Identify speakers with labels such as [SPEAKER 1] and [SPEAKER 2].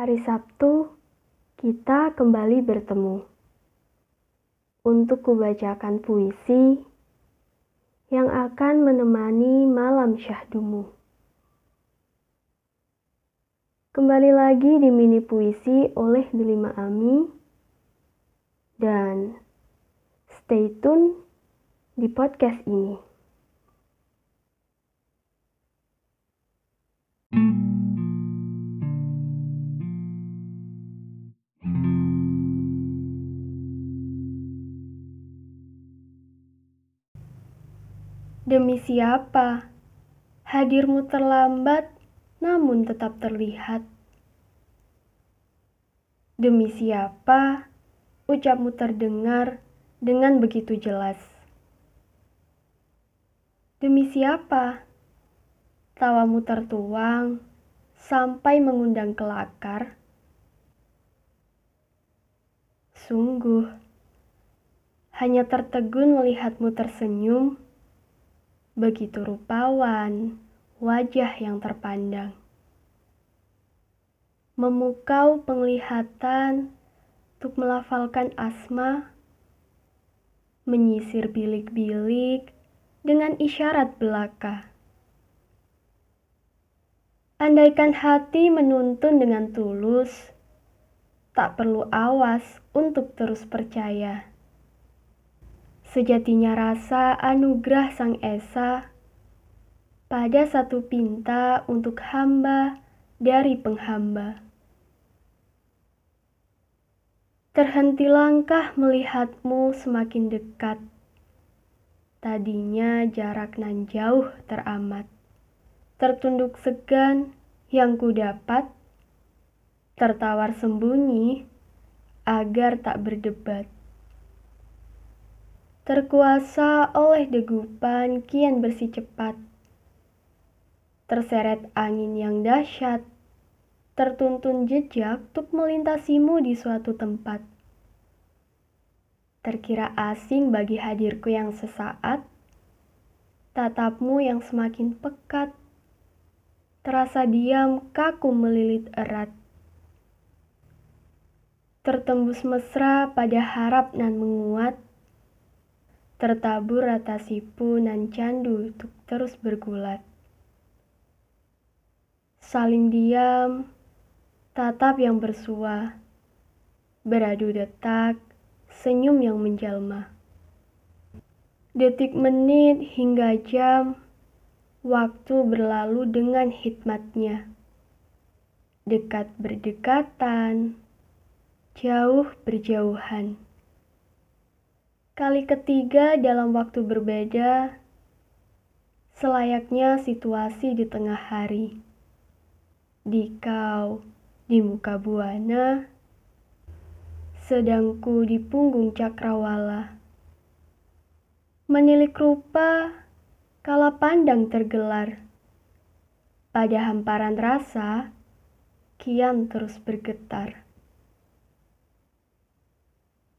[SPEAKER 1] Hari Sabtu, kita kembali bertemu untuk kubacakan puisi yang akan menemani malam syahdumu. Kembali lagi di mini puisi oleh Delima Ami dan stay tune di podcast ini. Demi siapa? Hadirmu terlambat, namun tetap terlihat. Demi siapa? Ucapmu terdengar dengan begitu jelas. Demi siapa? Tawamu tertuang sampai mengundang kelakar. Sungguh, hanya tertegun melihatmu tersenyum begitu rupawan wajah yang terpandang. Memukau penglihatan untuk melafalkan asma, menyisir bilik-bilik dengan isyarat belaka. Andaikan hati menuntun dengan tulus, tak perlu awas untuk terus percaya. Sejatinya rasa anugerah Sang Esa pada satu pinta untuk hamba dari penghamba. Terhenti langkah melihatmu semakin dekat. Tadinya jarak nan jauh teramat. Tertunduk segan yang ku dapat, tertawar sembunyi agar tak berdebat. Terkuasa oleh degupan kian bersih cepat. Terseret angin yang dahsyat, tertuntun jejak untuk melintasimu di suatu tempat. Terkira asing bagi hadirku yang sesaat, tatapmu yang semakin pekat, terasa diam kaku melilit erat. Tertembus mesra pada harap nan menguat, tertabur rata sipu nan candu untuk terus bergulat. Saling diam, tatap yang bersua, beradu detak, senyum yang menjelma. Detik menit hingga jam, waktu berlalu dengan hikmatnya. Dekat berdekatan, jauh berjauhan. Kali ketiga dalam waktu berbeda, selayaknya situasi di tengah hari. Di kau, di muka buana, sedangku di punggung cakrawala. Menilik rupa, kala pandang tergelar. Pada hamparan rasa, kian terus bergetar.